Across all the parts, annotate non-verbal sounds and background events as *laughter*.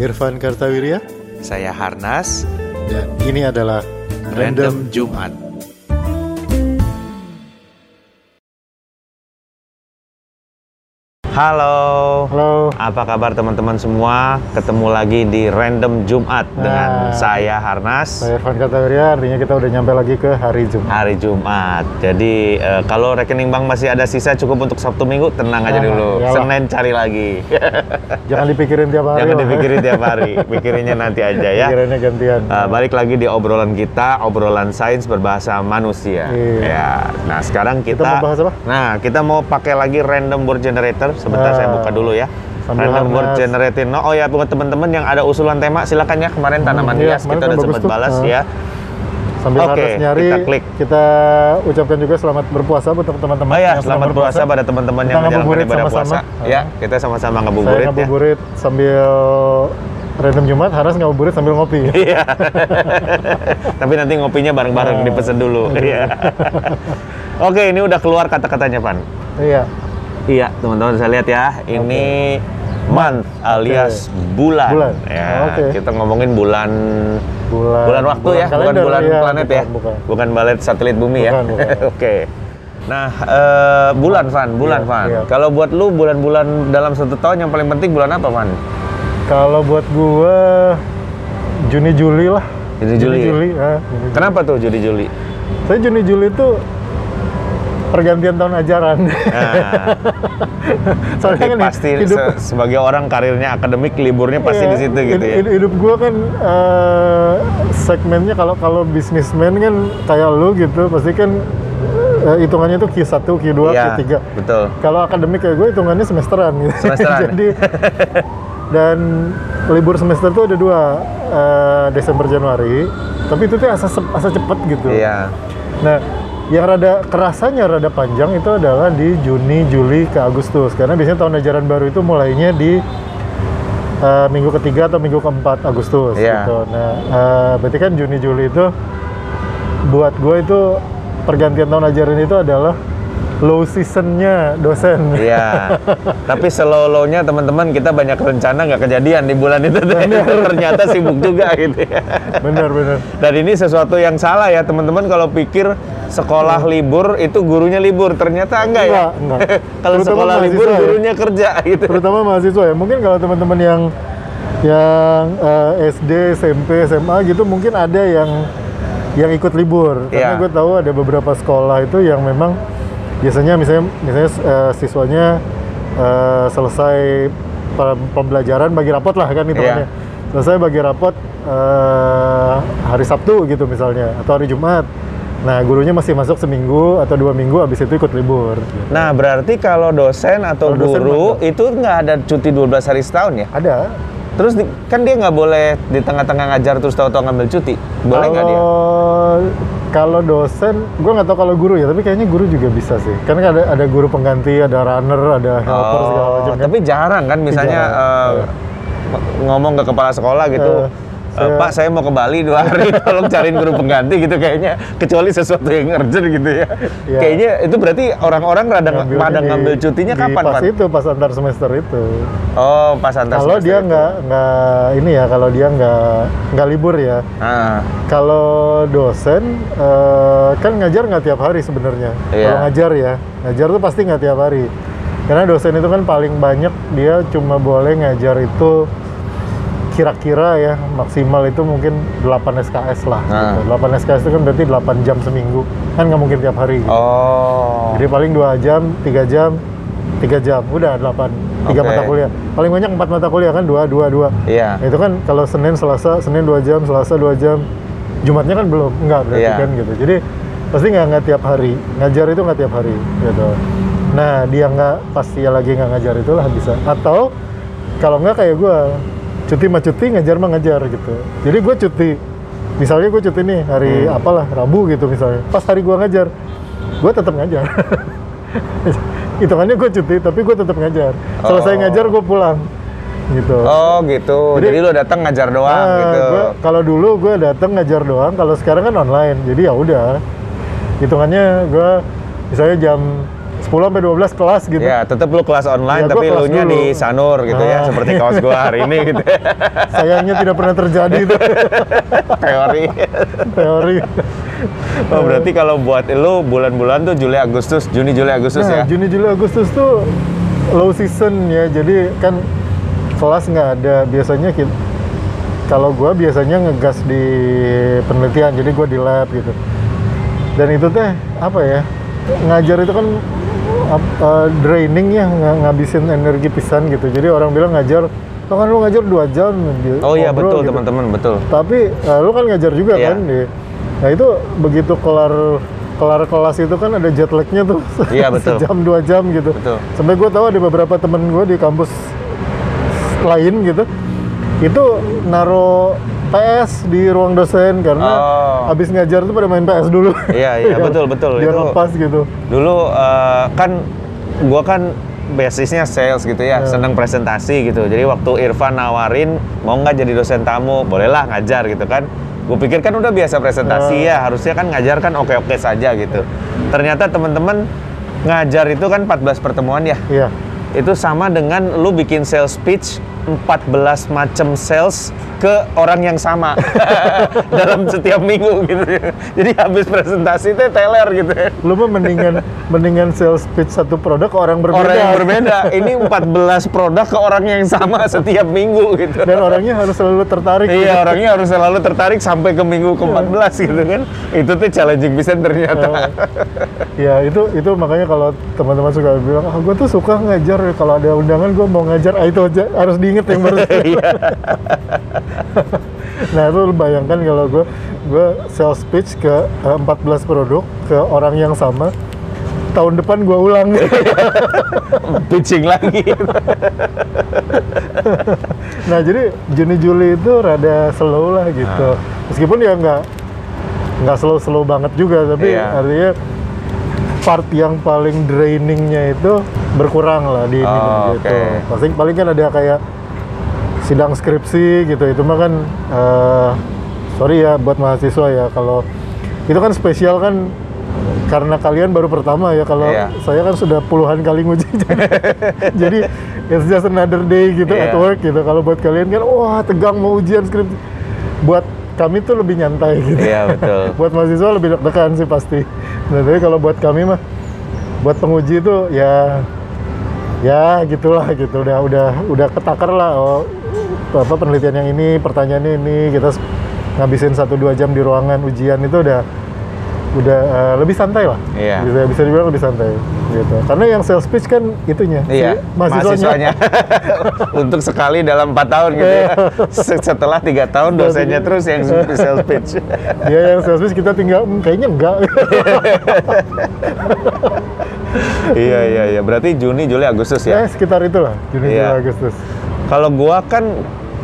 Irfan Kartawirya Saya Harnas, dan ini adalah Random Jumat. Halo. Halo. Apa kabar teman-teman semua? Ketemu lagi di Random Jumat dengan Nah. saya Harnas. Saya Irfan Kartawirya, artinya kita udah nyampe lagi ke hari Jumat. Hari Jumat. Jadi eh, kalau rekening bank masih ada sisa cukup untuk Sabtu Minggu, tenang aja Ah, dulu. iyalah. Senin cari lagi. *laughs* Jangan dipikirin tiap hari. Jangan lah. dipikirin tiap hari, pikirinnya nanti aja ya. Pikirannya gantian. Uh, balik lagi di obrolan kita, obrolan sains berbahasa manusia. Iya. Ya. Nah, sekarang kita, Kita mau bahas apa? Nah, kita mau pakai lagi random word generator. Sebentar Ah. saya buka dulu ya. Sambil random word generator. No, oh ya buat teman-teman yang ada usulan tema, silakan ya kemarin tanaman iya, hias kita kan udah bagus sempat balas Ah. ya. Sambil Oke, harus nyari, kita klik. kita ucapkan juga selamat berpuasa buat teman-teman Oh ya, yang selamat puasa pada teman-teman yang menjalankan ngabuburit ibadah sama-sama. puasa. Ya, kita sama-sama Saya ngabuburit ya. ngabuburit sambil random Jumat, harus ngabuburit sambil ngopi. *laughs* Iya. Tapi nanti ngopinya bareng-bareng Ah. dipesen dulu. Iya. Oke, ini udah keluar kata-katanya, Pan. Iya. Iya, teman-teman saya lihat ya. Ini month alias bulan. Bulan. Ya, Oke. kita ngomongin bulan Bulan, bulan waktu ya, bukan kalender, bulan iya, planet bukan, ya. Bukan. Bukan balet satelit bumi ya. Bukan, bukan. *laughs* Oke. Nah, eh, bulan Van, bulan Iya, Van. iya. Kalau buat lu bulan-bulan dalam satu tahun yang paling penting bulan apa, Van? Kalau buat gua Juni Juli lah. Juni, Juli. Juli. ah, Juni, Juli. Kenapa tuh Juli Juli? Saya Juni Juli itu pergantian tahun ajaran. Nah, *laughs* Soalnya kan pasti hidup se- sebagai orang karirnya akademik liburnya pasti Iya, di situ gitu ya. hid- Hidup gua kan eh, segmennya kalau kalau bisnismen kan kayak lu gitu, pasti kan eh, hitungannya tuh Q1, Q2, Iya, Q3. betul. Kalau akademik kayak gue hitungannya semesteran gitu. Semesteran. *laughs* Jadi dan libur semester tuh ada dua eh, Desember Januari, tapi itu tuh asa asa cepet gitu. Iya. Nah, yang rada kerasanya rada panjang itu adalah di Juni, Juli ke Agustus. Karena biasanya tahun ajaran baru itu mulainya di eh, minggu ketiga atau minggu keempat Agustus. Iya. Gitu. Nah, eh, berarti kan Juni, Juli itu buat gue itu pergantian tahun ajaran itu adalah low seasonnya dosen. Iya. *laughs* Tapi selolonya teman-teman kita banyak rencana nggak kejadian di bulan itu. *laughs* Ternyata sibuk juga gitu ya. bener bener. Dan ini sesuatu yang salah ya teman-teman kalau pikir sekolah libur itu gurunya libur ternyata enggak ya. Enggak, enggak. *laughs* kalau sekolah libur ya. gurunya kerja gitu. Terutama mahasiswa ya. Mungkin kalau teman-teman yang yang eh, SD, SMP, SMA gitu mungkin ada yang yang ikut libur. Karena Iya. gue tahu ada beberapa sekolah itu yang memang biasanya misalnya misalnya eh, siswanya eh, selesai pe- pembelajaran bagi rapot lah kan hitungannya. Iya. Selesai bagi rapot eh, hari Sabtu gitu misalnya atau hari Jumat. Nah, gurunya masih masuk seminggu atau dua minggu habis itu ikut libur. Nah, berarti kalau dosen atau Kalau dosen guru mah itu nggak ada cuti 12 hari setahun ya? Ada, Terus di- kan dia nggak boleh di tengah-tengah ngajar terus tahu-tahu ngambil cuti. Boleh nggak dia? Kalau- dosen, gue nggak tahu kalau guru ya, tapi kayaknya guru juga bisa sih. Karena ada ada guru pengganti, ada runner, ada helper segala Oh, macam. kan. tapi jarang kan misalnya Jarang, eh, ngomong ke kepala sekolah gitu. "Eh, saya- Pak, saya mau ke Bali dua hari, *laughs* tolong cariin guru pengganti gitu kayaknya. Kecuali sesuatu yang urgent gitu ya. Iya. Kayaknya itu berarti orang-orang rada Ngambilnya pada ngambil cutinya di kapan, pas Pak? itu, pas antar semester itu. Oh, pas antar Kalau semester dia nggak nggak ini ya, kalau dia nggak nggak libur ya. Ah, Kalau dosen eh, kan ngajar nggak tiap hari sebenarnya. Iya. Kalau ngajar ya, ngajar tuh pasti nggak tiap hari. Karena dosen itu kan paling banyak dia cuma boleh ngajar itu kira-kira ya maksimal itu mungkin 8 SKS lah. Nah. Gitu. 8 SKS itu kan berarti 8 jam seminggu. Kan nggak mungkin tiap hari. Gitu. oh. Jadi paling dua jam, tiga jam, tiga jam, udah 8 tiga Oke. mata kuliah. Paling banyak empat mata kuliah kan dua dua dua. Iya. Nah, itu kan kalau Senin, Selasa, Senin 2 jam, Selasa 2 jam, Jumatnya kan belum, enggak berarti Iya. kan gitu. Jadi pasti nggak nggak tiap hari, ngajar itu nggak tiap hari gitu. Nah dia nggak pasti ya lagi nggak ngajar itulah bisa. Atau kalau nggak kayak gue, cuti mah cuti, ngajar mah ngajar gitu. Jadi gue cuti, misalnya gue cuti nih hari Hmm. apalah Rabu gitu misalnya. Pas hari gue ngajar, gue tetap ngajar. *laughs* Hitungannya gue cuti, tapi gue tetap ngajar. Selesai Oh. ngajar gue pulang gitu. Oh gitu. Jadi, Jadi- lo datang ngajar doang Ah, gitu. kalau dulu gue datang ngajar doang, kalau sekarang kan online. Jadi ya udah. Hitungannya gue misalnya jam 10 sampai 12 kelas gitu. Ya, tetap lu kelas online Ya, tapi lu nya di Sanur gitu ya, Ah. seperti kaos gua hari ini gitu. *laughs* Sayangnya tidak pernah terjadi itu *laughs* Teori. teori. Oh, berarti kalau buat lu bulan-bulan tuh Juli Agustus, Juni Juli Agustus Nah, ya. Juni Juli Agustus tuh low season ya. Jadi kan kelas nggak ada. Biasanya kita kalau gua biasanya ngegas di penelitian, jadi gua di lab gitu. Dan itu teh apa ya? Ngajar itu kan eh, draining ya, ng- ngabisin energi pisan gitu. Jadi orang bilang ngajar, "Oh kan lu ngajar dua jam." Oh iya ngobrol," betul gitu. teman-teman betul. Tapi eh, lu kan ngajar juga Iya. kan di. Nah itu begitu kelar kelar kelas itu kan ada jet lagnya tuh. Iya, betul. *laughs* Sejam dua jam gitu. Betul. Sampai gue tahu ada beberapa temen gue di kampus lain gitu. Itu naro PS di ruang dosen karena Oh. habis ngajar tuh pada main PS dulu. Iya, iya, *laughs* betul, betul. Biar Itu- lepas gitu. Dulu eh, kan gua kan basisnya sales gitu ya, Ya. seneng presentasi gitu. Jadi waktu Irfan nawarin mau nggak jadi dosen tamu, bolehlah ngajar gitu kan. Gue pikir kan udah biasa presentasi ya, harusnya kan ngajar kan oke-oke saja gitu. Ternyata teman-teman ngajar itu kan 14 pertemuan ya. Iya. Itu sama dengan lu bikin sales pitch 14 macam sales ke orang yang sama *laughs* dalam setiap minggu gitu. Jadi habis presentasi itu teler gitu. Lu mah mendingan mendingan sales pitch satu produk ke orang berbeda. Orang yang berbeda. Ini 14 produk ke orang yang sama setiap minggu gitu. Dan orangnya harus selalu tertarik. gitu. Iya, orangnya harus selalu tertarik sampai ke minggu ke-14 gitu kan. Itu tuh challenging bisa ternyata. Ya itu itu makanya kalau teman-teman suka bilang, ah gue tuh suka ngajar kalau ada undangan gue mau ngajar, ah, itu aja harus diinget yang baru. *laughs* Iya. *laughs* nah itu lu bayangkan kalau gue gue sales pitch ke eh, 14 produk ke orang yang sama, tahun depan gue ulang. *laughs* Pitching lagi. nah jadi Juni Juli itu rada slow lah gitu. Ah. Meskipun ya nggak nggak slow slow banget juga, tapi Iya. artinya part yang paling drainingnya itu berkurang lah di ini Oh, gitu. oke. Pasti paling kan ada kayak sidang skripsi gitu. Itu mah kan eh, sorry ya buat mahasiswa ya kalau itu kan spesial kan karena kalian baru pertama ya kalau Iya. saya kan sudah puluhan kali nguji *laughs* jadi, it's just another day gitu at Iya. work gitu kalau buat kalian kan wah tegang mau ujian skripsi buat kami tuh lebih nyantai gitu Iya, betul. *laughs* buat mahasiswa lebih deg-degan sih pasti nah tapi kalau buat kami mah buat penguji itu ya ya gitulah gitu udah udah udah ketakar lah oh apa penelitian yang ini pertanyaannya ini kita ngabisin satu dua jam di ruangan ujian itu udah udah eh, lebih santai lah Iya. bisa bisa dibilang lebih santai gitu karena yang sales pitch kan itunya si Iya, mahasiswanya. *laughs* Untuk sekali dalam empat tahun gitu ya. Se- Setelah tiga tahun dosennya terus yang sales pitch. dia *laughs* yang sales pitch kita tinggal "Hmm, kayaknya enggak *laughs* iya iya iya. Berarti Juni, Juli, Agustus ya ya. sekitar itulah Juni Iya. Juli Agustus Kalau gua kan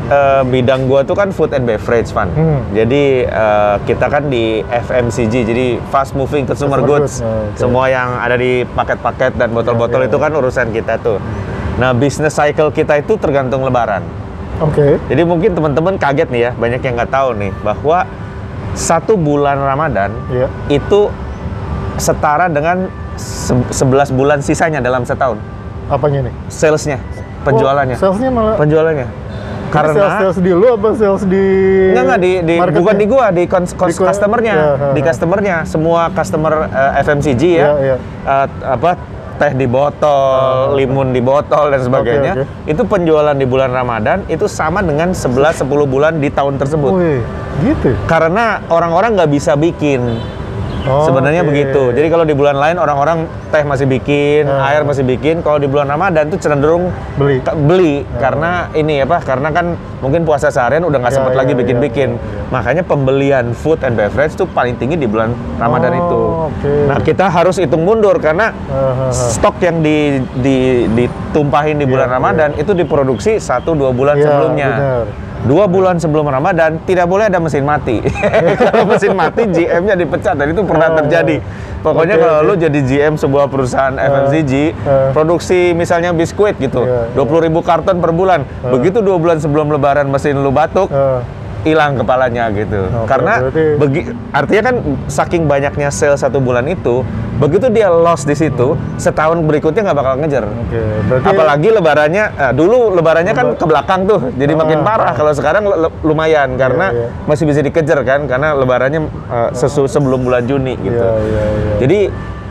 eh, bidang gua tuh kan food and beverage, Van. Hmm. Jadi eh, kita kan di FMCG, jadi fast moving consumer Consumer goods. goods, oh, oke. Semua yang ada di paket-paket dan botol-botol Iya, iya, itu kan urusan kita tuh. Nah, business cycle kita itu tergantung lebaran. oke Jadi mungkin teman-teman kaget nih ya, banyak yang nggak tahu nih bahwa satu bulan Ramadan Iya. itu setara dengan se- 11 bulan sisanya dalam setahun. apanya nih Salesnya, penjualannya, Oh, salesnya malah penjualannya. Karena sales, sales di lu apa sales di Enggak enggak di, di marketnya? bukan di gua di, cons, cons- Di ko- customernya. Ya, ha, di customernya. Semua customer eh, FMCG ya. Iya, iya. eh, apa teh di botol, limun di botol dan sebagainya. Oke. itu penjualan di bulan Ramadan itu sama dengan 11 10 bulan di tahun tersebut. Wih, gitu karena orang-orang nggak bisa bikin Oh, Sebenarnya oke. begitu. Jadi kalau di bulan lain orang-orang teh masih bikin, Ah. air masih bikin. Kalau di bulan Ramadan tuh cenderung Beli. beli karena ini apa? Karena kan mungkin puasa seharian udah nggak Ya, sempat ya, lagi ya, bikin-bikin. ya, ya. Makanya pembelian food and beverage tuh paling tinggi di bulan Ramadan Oh, itu. oke. Nah kita harus hitung mundur karena ah. stok yang di, di- ditumpahin di bulan Iya, Ramadan itu diproduksi satu dua bulan Iya, sebelumnya. benar. Dua bulan sebelum Ramadan tidak boleh ada mesin mati. *laughs* kalau mesin mati GM-nya dipecat dan itu pernah Oh. terjadi. Pokoknya Oke, kalau oke. lu jadi GM sebuah perusahaan FMCG, eh. produksi misalnya biskuit gitu, Iya, 20 ribu karton per bulan. Begitu dua bulan sebelum Lebaran mesin lu batuk, Eh, hilang kepalanya gitu. Oke, Karena berarti- begi- artinya kan saking banyaknya sale satu bulan itu, begitu dia loss di situ, setahun berikutnya nggak bakal ngejar. Berarti Apalagi lebarannya, eh, dulu lebarannya kan ke belakang tuh, jadi Ah, makin parah. ah. Kalau sekarang lumayan karena iya. masih bisa dikejar kan, karena lebarannya eh, sesu- sebelum bulan Juni gitu. Iya, iya, iya. Jadi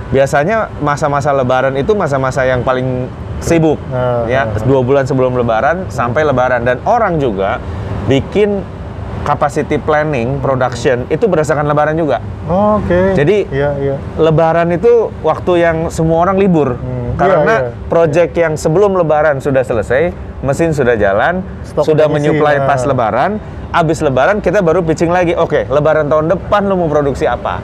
biasanya masa-masa lebaran itu masa-masa yang paling sibuk, Ah, ya ah, ah. dua bulan sebelum lebaran sampai lebaran dan orang juga bikin capacity planning production itu berdasarkan lebaran juga. Oh, Oke. Jadi- iya iya. Lebaran itu waktu yang semua orang libur. Hmm, Karena iya, iya. project yang sebelum lebaran sudah selesai, mesin sudah jalan, Stok sudah menyuplai nah. pas lebaran, habis lebaran kita baru pitching lagi. Oke, lebaran tahun depan lu mau produksi apa?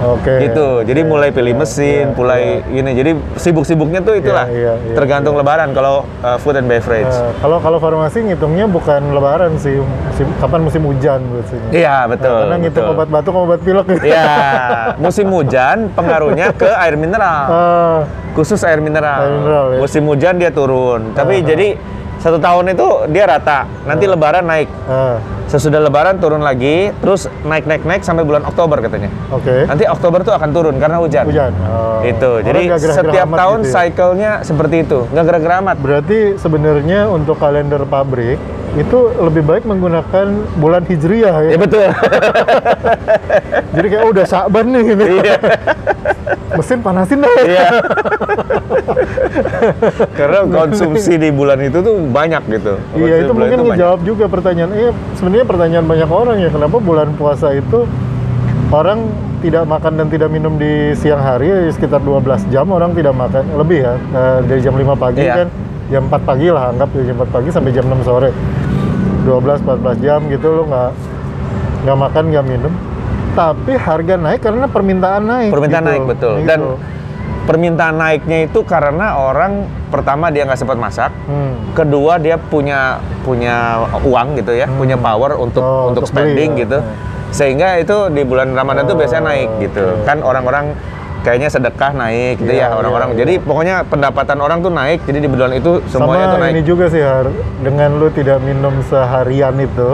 Oke. gitu. Jadi Oke. mulai pilih Iya, mesin, iya, mulai iya. ini. Jadi sibuk-sibuknya tuh itulah. iya, iya, tergantung lebaran kalau uh, food and beverage. Eh, kalau kalau farmasi ngitungnya bukan lebaran sih, musim, kapan musim hujan biasanya. Iya, betul. Karena ngitung betul. obat batuk sama obat pilek gitu. Iya, *laughs* musim hujan pengaruhnya ke air mineral. Ah, Khusus air mineral. Air mineral, ya. Musim hujan dia turun. Tapi Ah. jadi satu tahun itu dia rata. Nanti lebaran naik. ah, Sesudah lebaran turun lagi, terus naik naik naik sampai bulan Oktober katanya. Oke. Nanti Oktober tuh akan turun karena hujan. Hujan. Oh. Itu. Orang Jadi nggak gerah-gerah setiap amat tahun gitu ya. cycle-nya seperti itu. Nggak gerak-gerak amat. Berarti sebenarnya untuk kalender pabrik itu lebih baik menggunakan bulan hijriyah ya. Ya betul. *laughs* Jadi kayak oh, udah Sa'ban nih gitu. *laughs* Iya. Mesin panasin dah. Iya. *laughs* Karena konsumsi di bulan itu tuh banyak gitu. Iya Konsumsi itu bulan mungkin ngejawab juga pertanyaan. Iya sebenarnya pertanyaan banyak orang ya kenapa bulan puasa itu orang tidak makan dan tidak minum di siang hari ya, sekitar 12 jam orang tidak makan lebih ya eh, dari jam 5 pagi Iya. kan jam 4 pagi lah anggap dari jam 4 pagi sampai jam 6 sore 12 14 jam gitu lo nggak nggak makan nggak minum tapi harga naik karena permintaan naik Permintaan gitu. naik betul. Gitu. Dan permintaan naiknya itu karena orang pertama dia nggak sempat masak, Hmm. kedua dia punya punya uang gitu ya, Hmm. punya power untuk Oh, untuk untuk beli, spending ya. gitu. Hmm. Sehingga itu di bulan Ramadan tuh Oh, biasanya naik gitu. oke. Kan orang-orang kayaknya sedekah naik gitu Iya, ya orang-orang. iya, Jadi iya. pokoknya pendapatan orang tuh naik. Jadi di bulan itu semuanya Sama tuh naik. ini juga sih Har, dengan lu tidak minum seharian itu,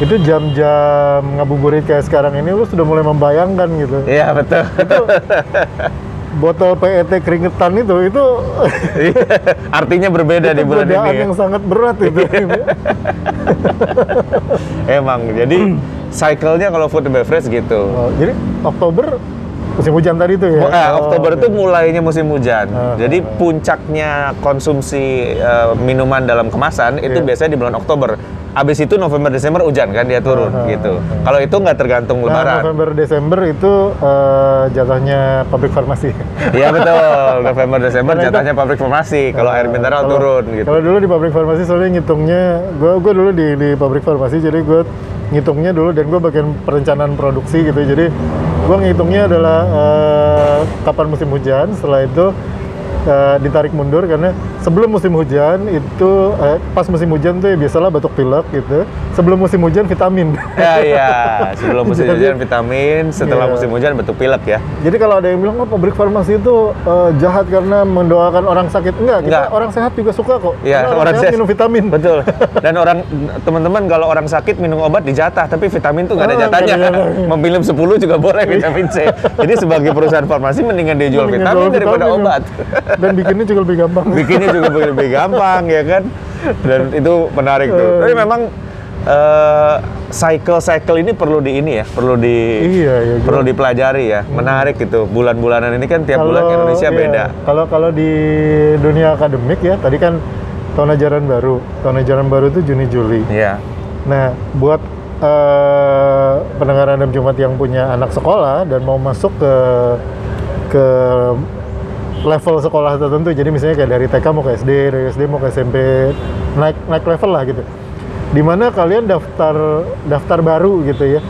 itu jam-jam ngabuburit kayak sekarang ini lu sudah mulai membayangkan gitu. Iya betul. Botol PET keringetan itu itu Iya, Artinya berbeda di itu bulan godaan ini. ya. yang sangat berat itu. Emang. Jadi cycle-nya kalau food and beverage gitu. Oh, jadi Oktober musim hujan tadi tuh ya. Oh, eh, Oh, Oktober oke. itu mulainya musim hujan. Ah, Jadi ah. puncaknya konsumsi eh, minuman dalam kemasan itu Iya. biasanya di bulan Oktober. Abis itu November Desember hujan kan dia turun ah, gitu. Kalau itu nggak tergantung Nah, lebaran. November Desember itu eh, jatahnya pabrik farmasi. Iya betul. *laughs* November Desember jatahnya pabrik farmasi. Kalau air mineral turun gitu. Kalau dulu di pabrik farmasi soalnya ngitungnya, gua gua dulu di di pabrik farmasi jadi gua ngitungnya dulu dan gua bagian perencanaan produksi gitu. Jadi gua ngitungnya adalah eh, kapan musim hujan, setelah itu eh, ditarik mundur karena sebelum musim hujan itu eh, pas musim hujan tuh ya biasalah batuk pilek gitu. Sebelum musim hujan vitamin. Ya iya. *laughs* Sebelum musim Jadi- hujan vitamin, setelah Iya. musim hujan batuk pilek ya. Jadi kalau ada yang bilang oh pabrik farmasi itu eh, jahat karena mendoakan orang sakit, enggak, kita Enggak. orang sehat juga suka kok. Iya, Karena orang sehat sehat. minum vitamin. Betul. *laughs* Dan orang teman-teman kalau orang sakit minum obat dijatah, tapi vitamin tuh nggak ada Ah, jatahnya. Memilih 10 juga boleh vitamin C. Jadi sebagai perusahaan farmasi mendingan dia jual vitamin daripada vitamin. obat. Dan bikinnya juga lebih gampang. Bikinnya juga lebih gampang ya kan. Dan itu menarik tuh. Tapi memang eh, cycle-cycle ini perlu di ini ya, perlu di Iya, iya, perlu gua- dipelajari ya. Menarik gitu. Bulan-bulanan ini kan tiap bulan Kalau- Indonesia iya, beda. Kalau kalau di dunia akademik ya, tadi kan tahun ajaran baru. Tahun ajaran baru itu Juni Juli. Iya. Nah, buat eh, pendengar Adam Jumat yang punya anak sekolah dan mau masuk ke ke level sekolah tertentu, jadi misalnya kayak dari TK mau ke SD, dari SD mau ke SMP, naik naik level lah gitu. Di mana kalian daftar daftar baru gitu ya,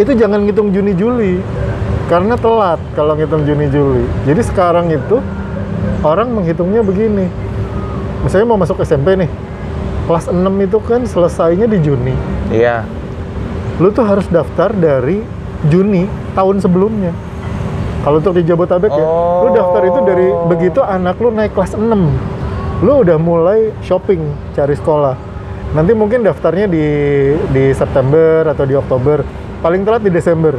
itu jangan ngitung Juni Juli karena telat kalau ngitung Juni Juli. Jadi sekarang itu orang menghitungnya begini. Misalnya mau masuk SMP nih, kelas 6 itu kan selesainya di Juni. Iya. Lu tuh harus daftar dari Juni tahun sebelumnya. Kalau untuk di Jabotabek ya, lu daftar itu dari Oh. begitu anak lu naik kelas 6. Lu udah mulai shopping cari sekolah. nanti mungkin daftarnya di di September atau di Oktober paling telat di Desember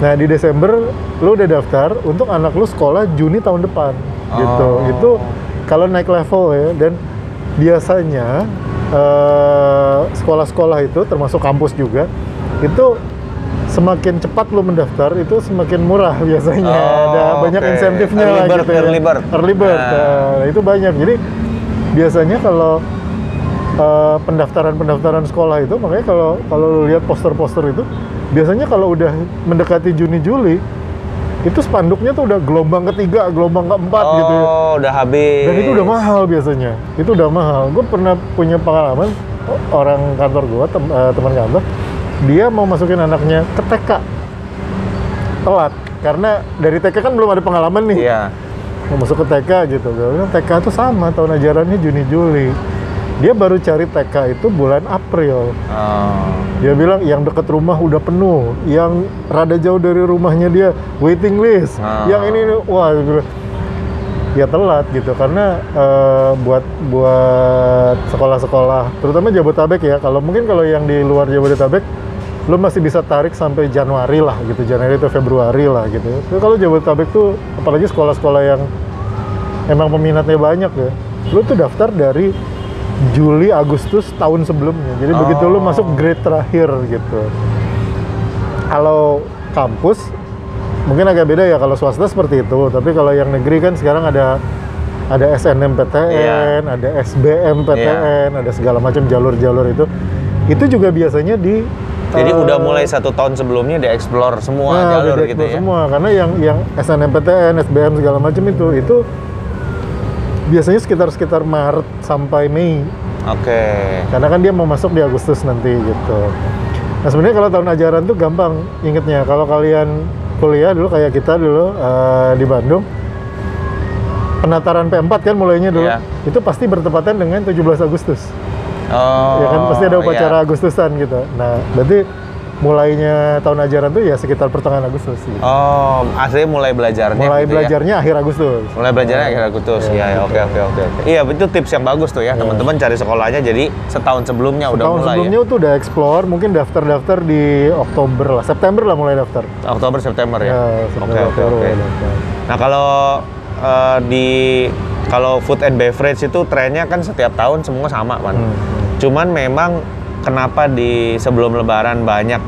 nah di Desember lu udah daftar untuk anak lu sekolah Juni tahun depan gitu Oh. itu kalau naik level ya dan biasanya eh, sekolah-sekolah itu termasuk kampus juga itu semakin cepat lu mendaftar itu semakin murah biasanya Oh, ada banyak insentifnya Early lah bird, gitu ya. early bird. Early bird, Nah. nah, itu banyak jadi biasanya kalau eh, pendaftaran-pendaftaran sekolah itu makanya kalau kalau lu lihat poster-poster itu biasanya kalau udah mendekati Juni Juli itu spanduknya tuh udah gelombang ketiga, gelombang keempat oh, gitu ya. udah habis. Dan itu udah mahal biasanya. Itu udah mahal. Gue pernah punya pengalaman orang kantor gue, tem- eh, teman kantor, dia mau masukin anaknya ke TK telat karena dari TK kan belum ada pengalaman nih Iya. mau masuk ke TK gitu. Gue bilang TK itu sama tahun ajarannya Juni Juli. Dia baru cari TK itu bulan April. Oh. Dia bilang yang deket rumah udah penuh, yang rada jauh dari rumahnya dia waiting list, Ah. yang ini wah bilang, ya telat gitu karena eh, buat buat sekolah-sekolah terutama Jabotabek ya kalau mungkin kalau yang di luar Jabodetabek lo masih bisa tarik sampai Januari lah gitu. Januari atau Februari lah gitu. Tapi kalau Jabodetabek tuh apalagi sekolah-sekolah yang emang peminatnya banyak ya lo tuh daftar dari Juli Agustus tahun sebelumnya. Jadi begitu lo Oh. masuk grade terakhir gitu. Kalau kampus mungkin agak beda ya kalau swasta seperti itu. Tapi kalau yang negeri kan sekarang ada ada SNMPTN, ada SBMPTN, ada segala macam jalur-jalur itu. Itu juga biasanya di Jadi udah mulai satu tahun sebelumnya dieksplor semua nah, jalur udah gitu explore ya. semua karena yang yang SNMPTN, SBM segala macam itu itu biasanya sekitar sekitar Maret sampai Mei Oke. karena kan dia mau masuk di Agustus nanti gitu. Nah sebenarnya kalau tahun ajaran tuh gampang ingetnya. Kalau kalian kuliah dulu kayak kita dulu eh, di Bandung, penataran P4 kan mulainya dulu, Iya. itu pasti bertepatan dengan 17 Agustus. Oh. ya kan pasti ada upacara iya. Agustusan gitu. Nah berarti mulainya tahun ajaran tuh ya sekitar pertengahan Agustus. Gitu. Oh, aslinya mulai belajarnya Mulai gitu ya? belajarnya akhir Agustus. Mulai belajarnya akhir Agustus. Iya, Iya, ya, oke oke oke. Iya, itu tips yang bagus tuh ya. Teman-teman cari sekolahnya jadi setahun sebelumnya udah Tahun mulai sebelumnya tuh udah explore, mungkin daftar-daftar di Oktober lah, September lah mulai daftar. ya. Oktober September ya. Ya, Oke oke oke. Nah, kalau eh, di kalau food and beverage itu trennya kan setiap tahun semua sama, kan. Hmm, Cuman memang kenapa di sebelum lebaran banyak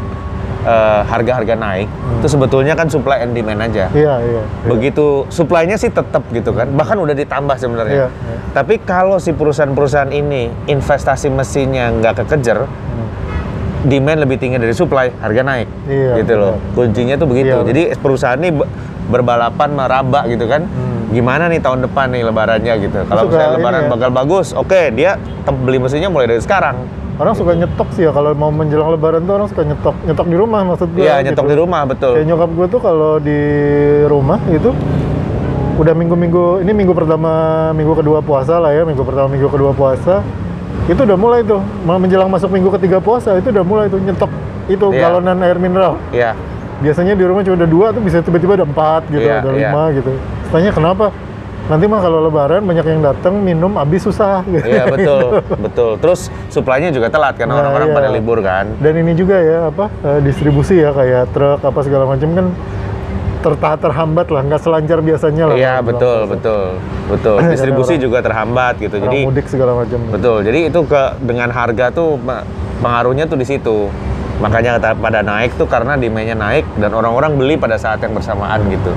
eh, harga-harga naik, itu sebetulnya kan supply and demand aja. Iya, iya. iya. Begitu supply-nya sih tetap gitu kan, bahkan udah ditambah sebenarnya. Iya, iya. Tapi kalau si perusahaan-perusahaan ini investasi mesinnya nggak kekejar, Hmm. demand lebih tinggi dari supply, harga naik. Iya, gitu loh. benar. Kuncinya tuh begitu. Iya. Jadi perusahaan ini be- berbalapan meraba gitu kan. Hmm. Gimana nih tahun depan nih lebarannya gitu. Kalau misalnya lebaran ya. bakal bagus, oke dia tem- beli mesinnya mulai dari sekarang. Orang suka nyetok sih ya kalau mau menjelang lebaran tuh orang suka nyetok. Nyetok di rumah maksud gue. Iya, nyetok di rumah betul. Kayak nyokap gue tuh kalau di rumah itu udah minggu-minggu ini minggu pertama minggu kedua puasa lah ya minggu pertama minggu kedua puasa itu udah mulai tuh mau menjelang masuk minggu ketiga puasa itu udah mulai tuh nyetok itu Iya. galonan air mineral Iya. biasanya di rumah cuma ada dua tuh bisa tiba-tiba ada empat gitu Iya, ada iya. lima gitu tanya kenapa nanti mah kalau lebaran banyak yang datang minum habis susah gitu. Iya *laughs* betul, betul. Terus supply-nya juga telat kan Nah, orang-orang iya. pada libur kan. dan ini juga ya apa eh, distribusi ya kayak truk apa segala macam kan tertahan terhambat lah nggak selancar biasanya lah Iya betul, betul, betul. *laughs* Karena Distribusi orang- juga terhambat gitu. Orang Jadi mudik segala macam betul. Jadi itu ke dengan harga tuh pengaruhnya tuh di situ. Makanya pada naik tuh karena demand-nya naik dan orang-orang beli pada saat yang bersamaan gitu.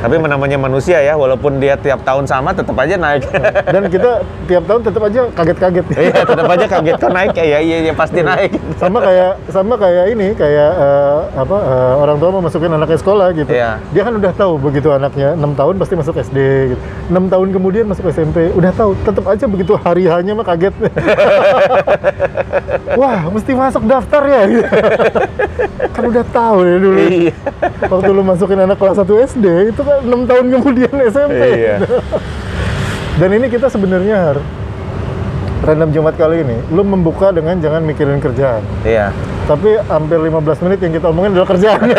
Tapi namanya manusia ya, walaupun dia tiap tahun sama tetap aja naik. *laughs* dan kita tiap tahun tetap aja kaget-kaget *laughs* Iya, tetap aja kaget kok naik ya, iya iya pasti naik. *laughs* sama kayak sama kayak ini kayak eh, apa eh, orang tua mau masukin anaknya sekolah gitu Iya. dia kan udah tahu begitu anaknya 6 tahun pasti masuk SD gitu 6 tahun kemudian masuk SMP udah tahu tetap aja begitu hari hanya mah kaget wah mesti masuk daftar ya gitu. kan udah tahu ya dulu Iya. waktu lu masukin anak kelas 1 SD itu kan 6 tahun kemudian *laughs* SMP Iya. dan ini kita sebenarnya Har, random Jumat kali ini lu membuka dengan jangan mikirin kerjaan Iya. tapi hampir 15 menit yang kita omongin adalah kerjaan. *laughs*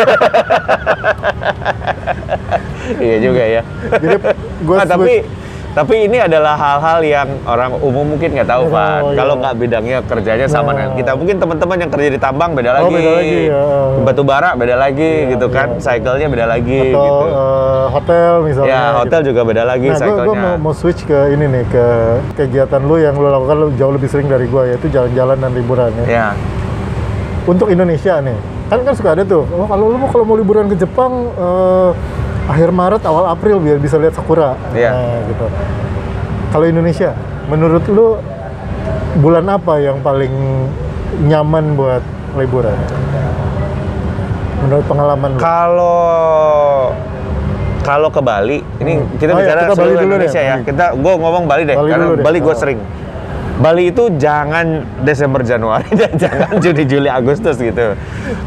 Iya juga ya. Jadi gue Ah, tapi Tapi ini adalah hal-hal yang orang umum mungkin nggak tahu, Pak. Kalau iya. nggak bidangnya kerjanya sama Nah. dengan kita. Mungkin teman-teman yang kerja di tambang beda Oh, lagi. beda lagi, ya. Batu bara beda lagi Iya, gitu kan. iya. Cycle-nya beda lagi Atau gitu. eh, hotel misalnya. ya, hotel gitu. juga beda lagi Nah, gue mau, mau switch ke ini nih ke kegiatan lu yang lu lakukan lu jauh lebih sering dari gua yaitu jalan-jalan dan liburan ya. Ya. Untuk Indonesia nih, kan kan suka ada tuh. Oh, kalau lu mau kalau mau liburan ke Jepang eh, akhir Maret awal April biar bisa lihat sakura. Iya. Nah, gitu. Kalau Indonesia, menurut lu bulan apa yang paling nyaman buat liburan? Menurut pengalaman lu? Kalau kalau ke Bali, ini Hmm. kita Oh, iya, bicara kita Bali dulu deh, Indonesia ya. Bali. Kita, gue ngomong Bali deh, Bali karena deh. Bali gue Oh. sering. Bali itu jangan Desember Januari *laughs* dan jangan Juni Juli Agustus gitu.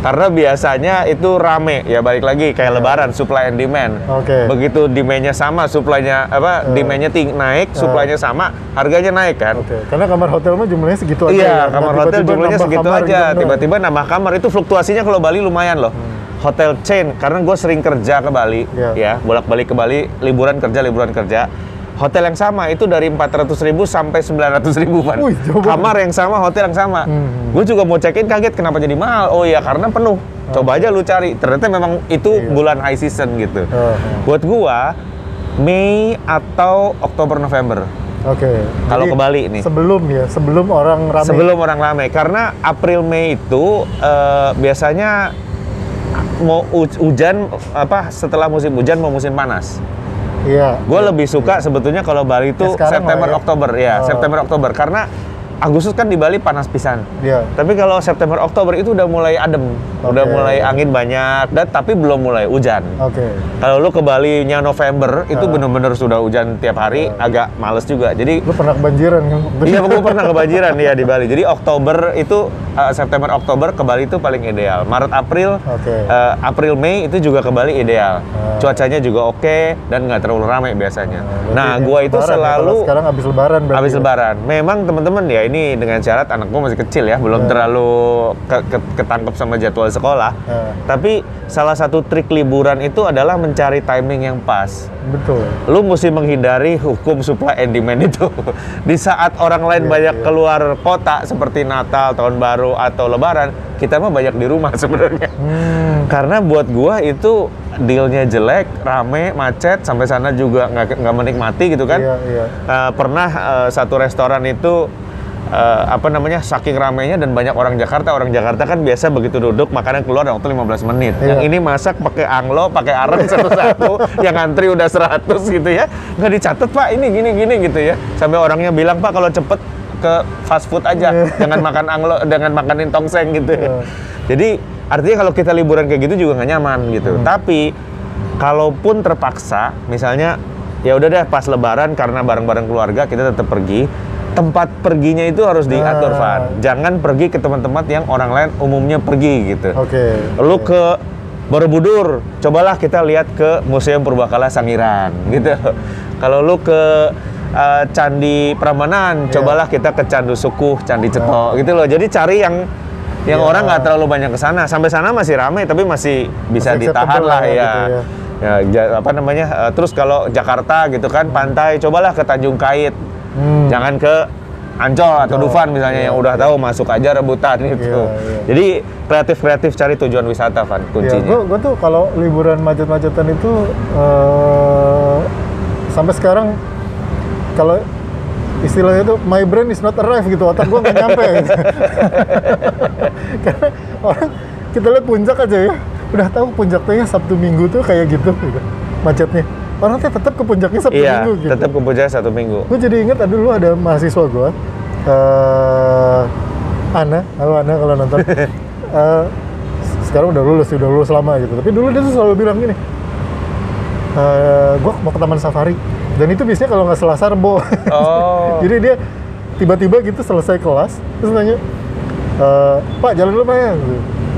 Karena biasanya itu rame ya balik lagi kayak lebaran supply and demand. Oke. Begitu demandnya sama, supply-nya apa Eh. demandnya ting naik, supply-nya sama, harganya naik kan. Oke, karena kamar hotel mah jumlahnya segitu aja. Iya, ya. Nah, kamar hotel tiba-tiba jumlahnya nambah segitu kamar aja. Tiba-tiba nambah kamar itu fluktuasinya kalau Bali lumayan loh. Hotel chain, karena gue sering kerja ke Bali, Iya. ya bolak-balik ke Bali, liburan kerja, liburan kerja. Hotel yang sama itu dari 400 ribu sampai 900 ribu, Pan. Kamar yang sama, hotel yang sama. Hmm. Gue juga mau check-in kaget kenapa jadi mahal. Oh iya, karena penuh. Coba aja lu cari. Ternyata memang itu Iya. bulan high season gitu. Oh. Buat gua Mei atau Oktober November. Oke. Kalau Jadi, ke Bali nih. Sebelum ya, sebelum orang ramai. Sebelum orang ramai, karena April Mei itu eh, biasanya mau hu- hujan apa setelah musim hujan mau musim panas. Iya. Gue lebih suka sebetulnya kalau Bali itu Ya, September ya. Oktober ya, Oh. September Oktober karena Agustus kan di Bali panas pisan. Iya. Tapi kalau September Oktober itu udah mulai adem, udah Oke. mulai angin banyak dan tapi belum mulai hujan. Oke. Kalau lu ke Bali nya November itu Ah. bener-bener sudah hujan tiap hari, agak males juga. Jadi Lu pernah kebanjiran kan? Iya, gue pernah *laughs* kebanjiran ya di Bali. Jadi Oktober itu uh, September Oktober ke Bali itu paling ideal. Maret April, Oke. uh, April Mei itu juga ke Bali ideal. Ah. Cuacanya juga oke dan nggak terlalu ramai biasanya. berarti Nah, gua itu lebaran ya, selalu sekarang habis lebaran berarti. habis ya? lebaran. Memang teman-teman ya ini dengan syarat anak gue masih kecil ya, belum Ya. terlalu ke- ke- ketangkep sama jadwal sekolah. Ya. Tapi salah satu trik liburan itu adalah mencari timing yang pas Betul. lu mesti menghindari hukum supply and demand itu. *laughs* Di saat orang lain Iya, banyak iya. keluar kota seperti Natal, Tahun Baru atau Lebaran, kita mah banyak di rumah *laughs* sebenarnya. Hmm. Karena buat gua itu dealnya jelek, rame, macet, sampai sana juga nggak nggak menikmati gitu kan. Iya, iya. Eh, pernah eh, satu restoran itu eh, apa namanya saking ramainya dan banyak orang Jakarta orang Jakarta kan biasa begitu duduk makanan keluar waktu 15 menit Iya. yang ini masak pakai anglo pakai areng satu-satu yang antri udah 100 gitu ya nggak dicatat pak ini gini gini gitu ya sampai orangnya bilang pak kalau cepet ke fast food aja jangan makan anglo dengan makanin tongseng gitu ya. Iya. jadi artinya kalau kita liburan kayak gitu juga nggak nyaman gitu Hmm. tapi kalaupun terpaksa misalnya ya udah deh pas lebaran karena bareng-bareng keluarga kita tetap pergi tempat perginya itu harus diatur Ah. Van jangan pergi ke tempat-tempat yang orang lain umumnya pergi gitu Oke. lu ke Borobudur cobalah kita lihat ke Museum Purbakala Sangiran gitu *laughs* kalau lu ke eh, Candi Prambanan Iya. cobalah kita ke Candu Sukuh Candi Ceto gitu loh jadi cari yang yang Iya. orang nggak terlalu banyak ke sana sampai sana masih ramai tapi masih bisa Masih ditahan lah ya, gitu ya. ya apa namanya eh, terus kalau Jakarta gitu kan pantai cobalah ke Tanjung Kait Hmm. jangan ke Ancol atau Ancol, Dufan misalnya iya, yang udah iya. tahu masuk aja rebutan gitu. Iya, iya. Jadi kreatif-kreatif cari tujuan wisata Van Ya, kuncinya. gue tuh kalau liburan macet-macetan itu eh, sampai sekarang kalau istilahnya itu my brain is not arrive gitu otak gue nggak nyampe gitu. *laughs* karena orang kita lihat puncak aja ya udah tahu puncaknya Sabtu Minggu tuh kayak gitu, gitu macetnya orang tuh tetap ke puncaknya Sabtu Iya, Minggu gitu. tetap ke Puncak satu minggu. gue jadi inget ada dulu ada mahasiswa gue eh Ana. Halo Ana kalau nonton. *laughs* Eh, sekarang udah lulus udah lulus lama gitu. Tapi dulu dia tuh selalu bilang gini gue mau ke taman safari. Dan itu biasanya kalau nggak selasa rebo. Oh. *laughs* jadi dia tiba-tiba gitu selesai kelas terus nanya "Eh, Pak jalan dulu Pak ya.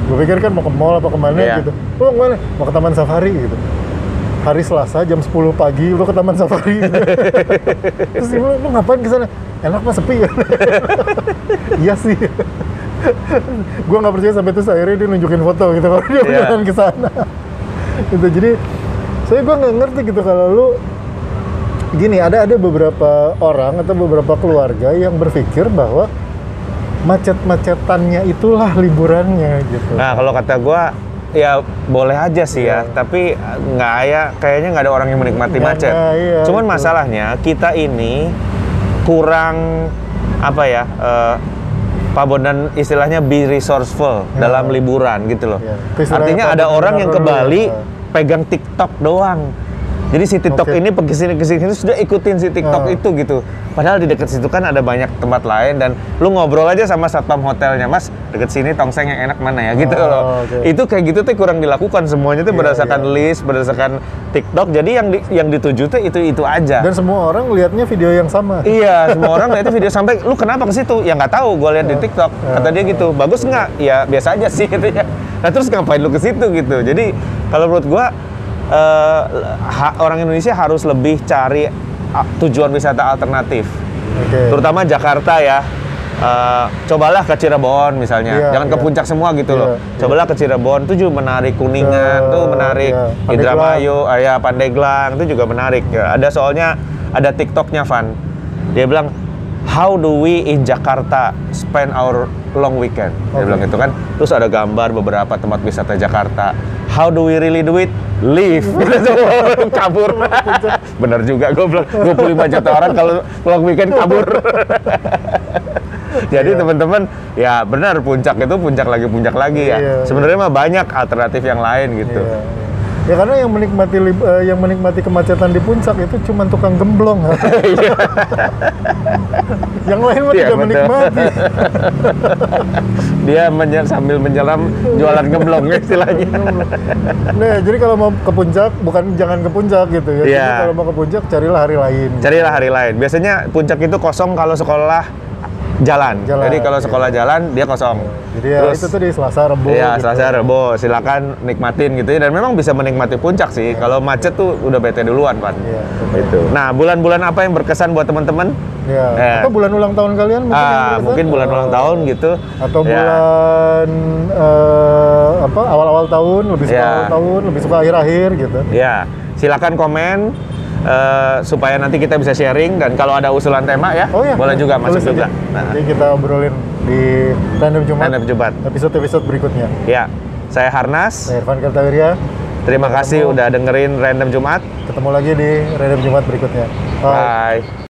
Gue pikir kan mau ke mall apa ke mana Iya. gitu. Oh mau ke mana? Mau ke taman safari gitu hari Selasa jam 10 pagi lu ke taman safari. *laughs* Terus bilang, lu ngapain ke sana? Enak mah sepi. Kan *laughs* iya sih. Gue nggak percaya sampai terus akhirnya dia nunjukin foto gitu kalau dia jalan ke sana. Gitu jadi saya gue nggak ngerti gitu kalau lu gini ada ada beberapa orang atau beberapa keluarga yang berpikir bahwa macet-macetannya itulah liburannya gitu. Nah, kalau kata gua ya boleh aja sih ya, Iya. tapi nggak ya kayaknya nggak ada orang yang menikmati Nggak, macet. nggak, iya, Cuman itu. masalahnya kita ini kurang apa ya? eh, Pak Bondan istilahnya be resourceful Ya. dalam liburan gitu loh. Ya, Artinya ada orang yang ke dulu ya. Bali pegang TikTok doang. Jadi si TikTok Oke. ini pergi sini ke sini sudah ikutin si TikTok Ah. itu gitu. Padahal di dekat situ kan ada banyak tempat lain dan lu ngobrol aja sama satpam hotelnya, Mas, deket sini tongseng yang enak mana ya gitu Oh, loh. oke. Itu kayak gitu tuh kurang dilakukan semuanya tuh Iya, berdasarkan iya. list, berdasarkan TikTok. Jadi yang di- yang dituju tuh itu itu aja. Dan semua orang lihatnya video yang sama. Iya, semua orang lihat video sampai lu kenapa ke situ? Ya nggak tahu, gue lihat di TikTok. Ya. Kata dia gitu, bagus nggak? Ya biasa aja sih gitu ya. Nah terus ngapain lu ke situ gitu? Jadi kalau menurut gua ha- orang Indonesia harus lebih cari tujuan wisata alternatif, Oke. terutama Jakarta ya. Eh, cobalah ke Cirebon misalnya, Iya, jangan ke iya. puncak semua gitu Iya, loh. iya. Cobalah ke Cirebon, itu juga menarik Kuningan, Ke- tuh menarik iya, Pandeglang. Indramayu, ya Pandeglang itu juga menarik. Ya, ada soalnya ada TikToknya Van. Dia bilang How do we in Jakarta spend our long weekend? Dia Oke. bilang gitu kan. Terus ada gambar beberapa tempat wisata Jakarta. How do we really do it? Leave. *laughs* kabur. Bener juga *laughs* gue bilang 25 juta orang kalau long weekend kabur. *laughs* Jadi Iya. teman-teman ya benar puncak itu puncak lagi puncak lagi ya. Iya. Sebenarnya mah banyak alternatif yang lain gitu. Iya, iya. Ya karena yang menikmati eh, yang menikmati kemacetan di puncak itu cuma tukang gemblong. *laughs* yang lain mah Iya, tidak menikmati. *laughs* Dia menye- sambil menyelam jualan gemblong istilahnya. Nah, jadi kalau mau ke puncak bukan jangan ke puncak gitu ya. Iya. Jadi kalau mau ke puncak carilah hari lain. Carilah hari lain. Biasanya puncak itu kosong kalau sekolah jalan. Jalan, Jadi kalau iya. sekolah jalan dia kosong. Jadi ya itu tuh di Selasa Rebo. Iya, gitu. Selasa Rebo, silakan nikmatin gitu ya. Dan memang bisa menikmati puncak sih. Kalau macet tuh udah bete duluan, Pan. Iya. Itu. Nah, bulan-bulan apa yang berkesan buat teman-teman? Iya. Eh. Atau bulan ulang tahun kalian mungkin Ah, mungkin bulan ulang tahun gitu. Atau Ya. bulan eh, apa awal-awal tahun, lebih suka Ya. awal tahun, lebih suka akhir-akhir gitu. Ya, silakan komen eh, supaya nanti kita bisa sharing dan kalau ada usulan tema ya, Oh ya, boleh juga masuk tulis juga. Nah, Nanti kita obrolin di random Jumat. Random Jumat. Episode-episode berikutnya. Ya, saya Harnas. Saya Irfan Kartawirya. Terima kasih udah dengerin Random Jumat. Ketemu lagi di random Jumat berikutnya. Bye. Bye.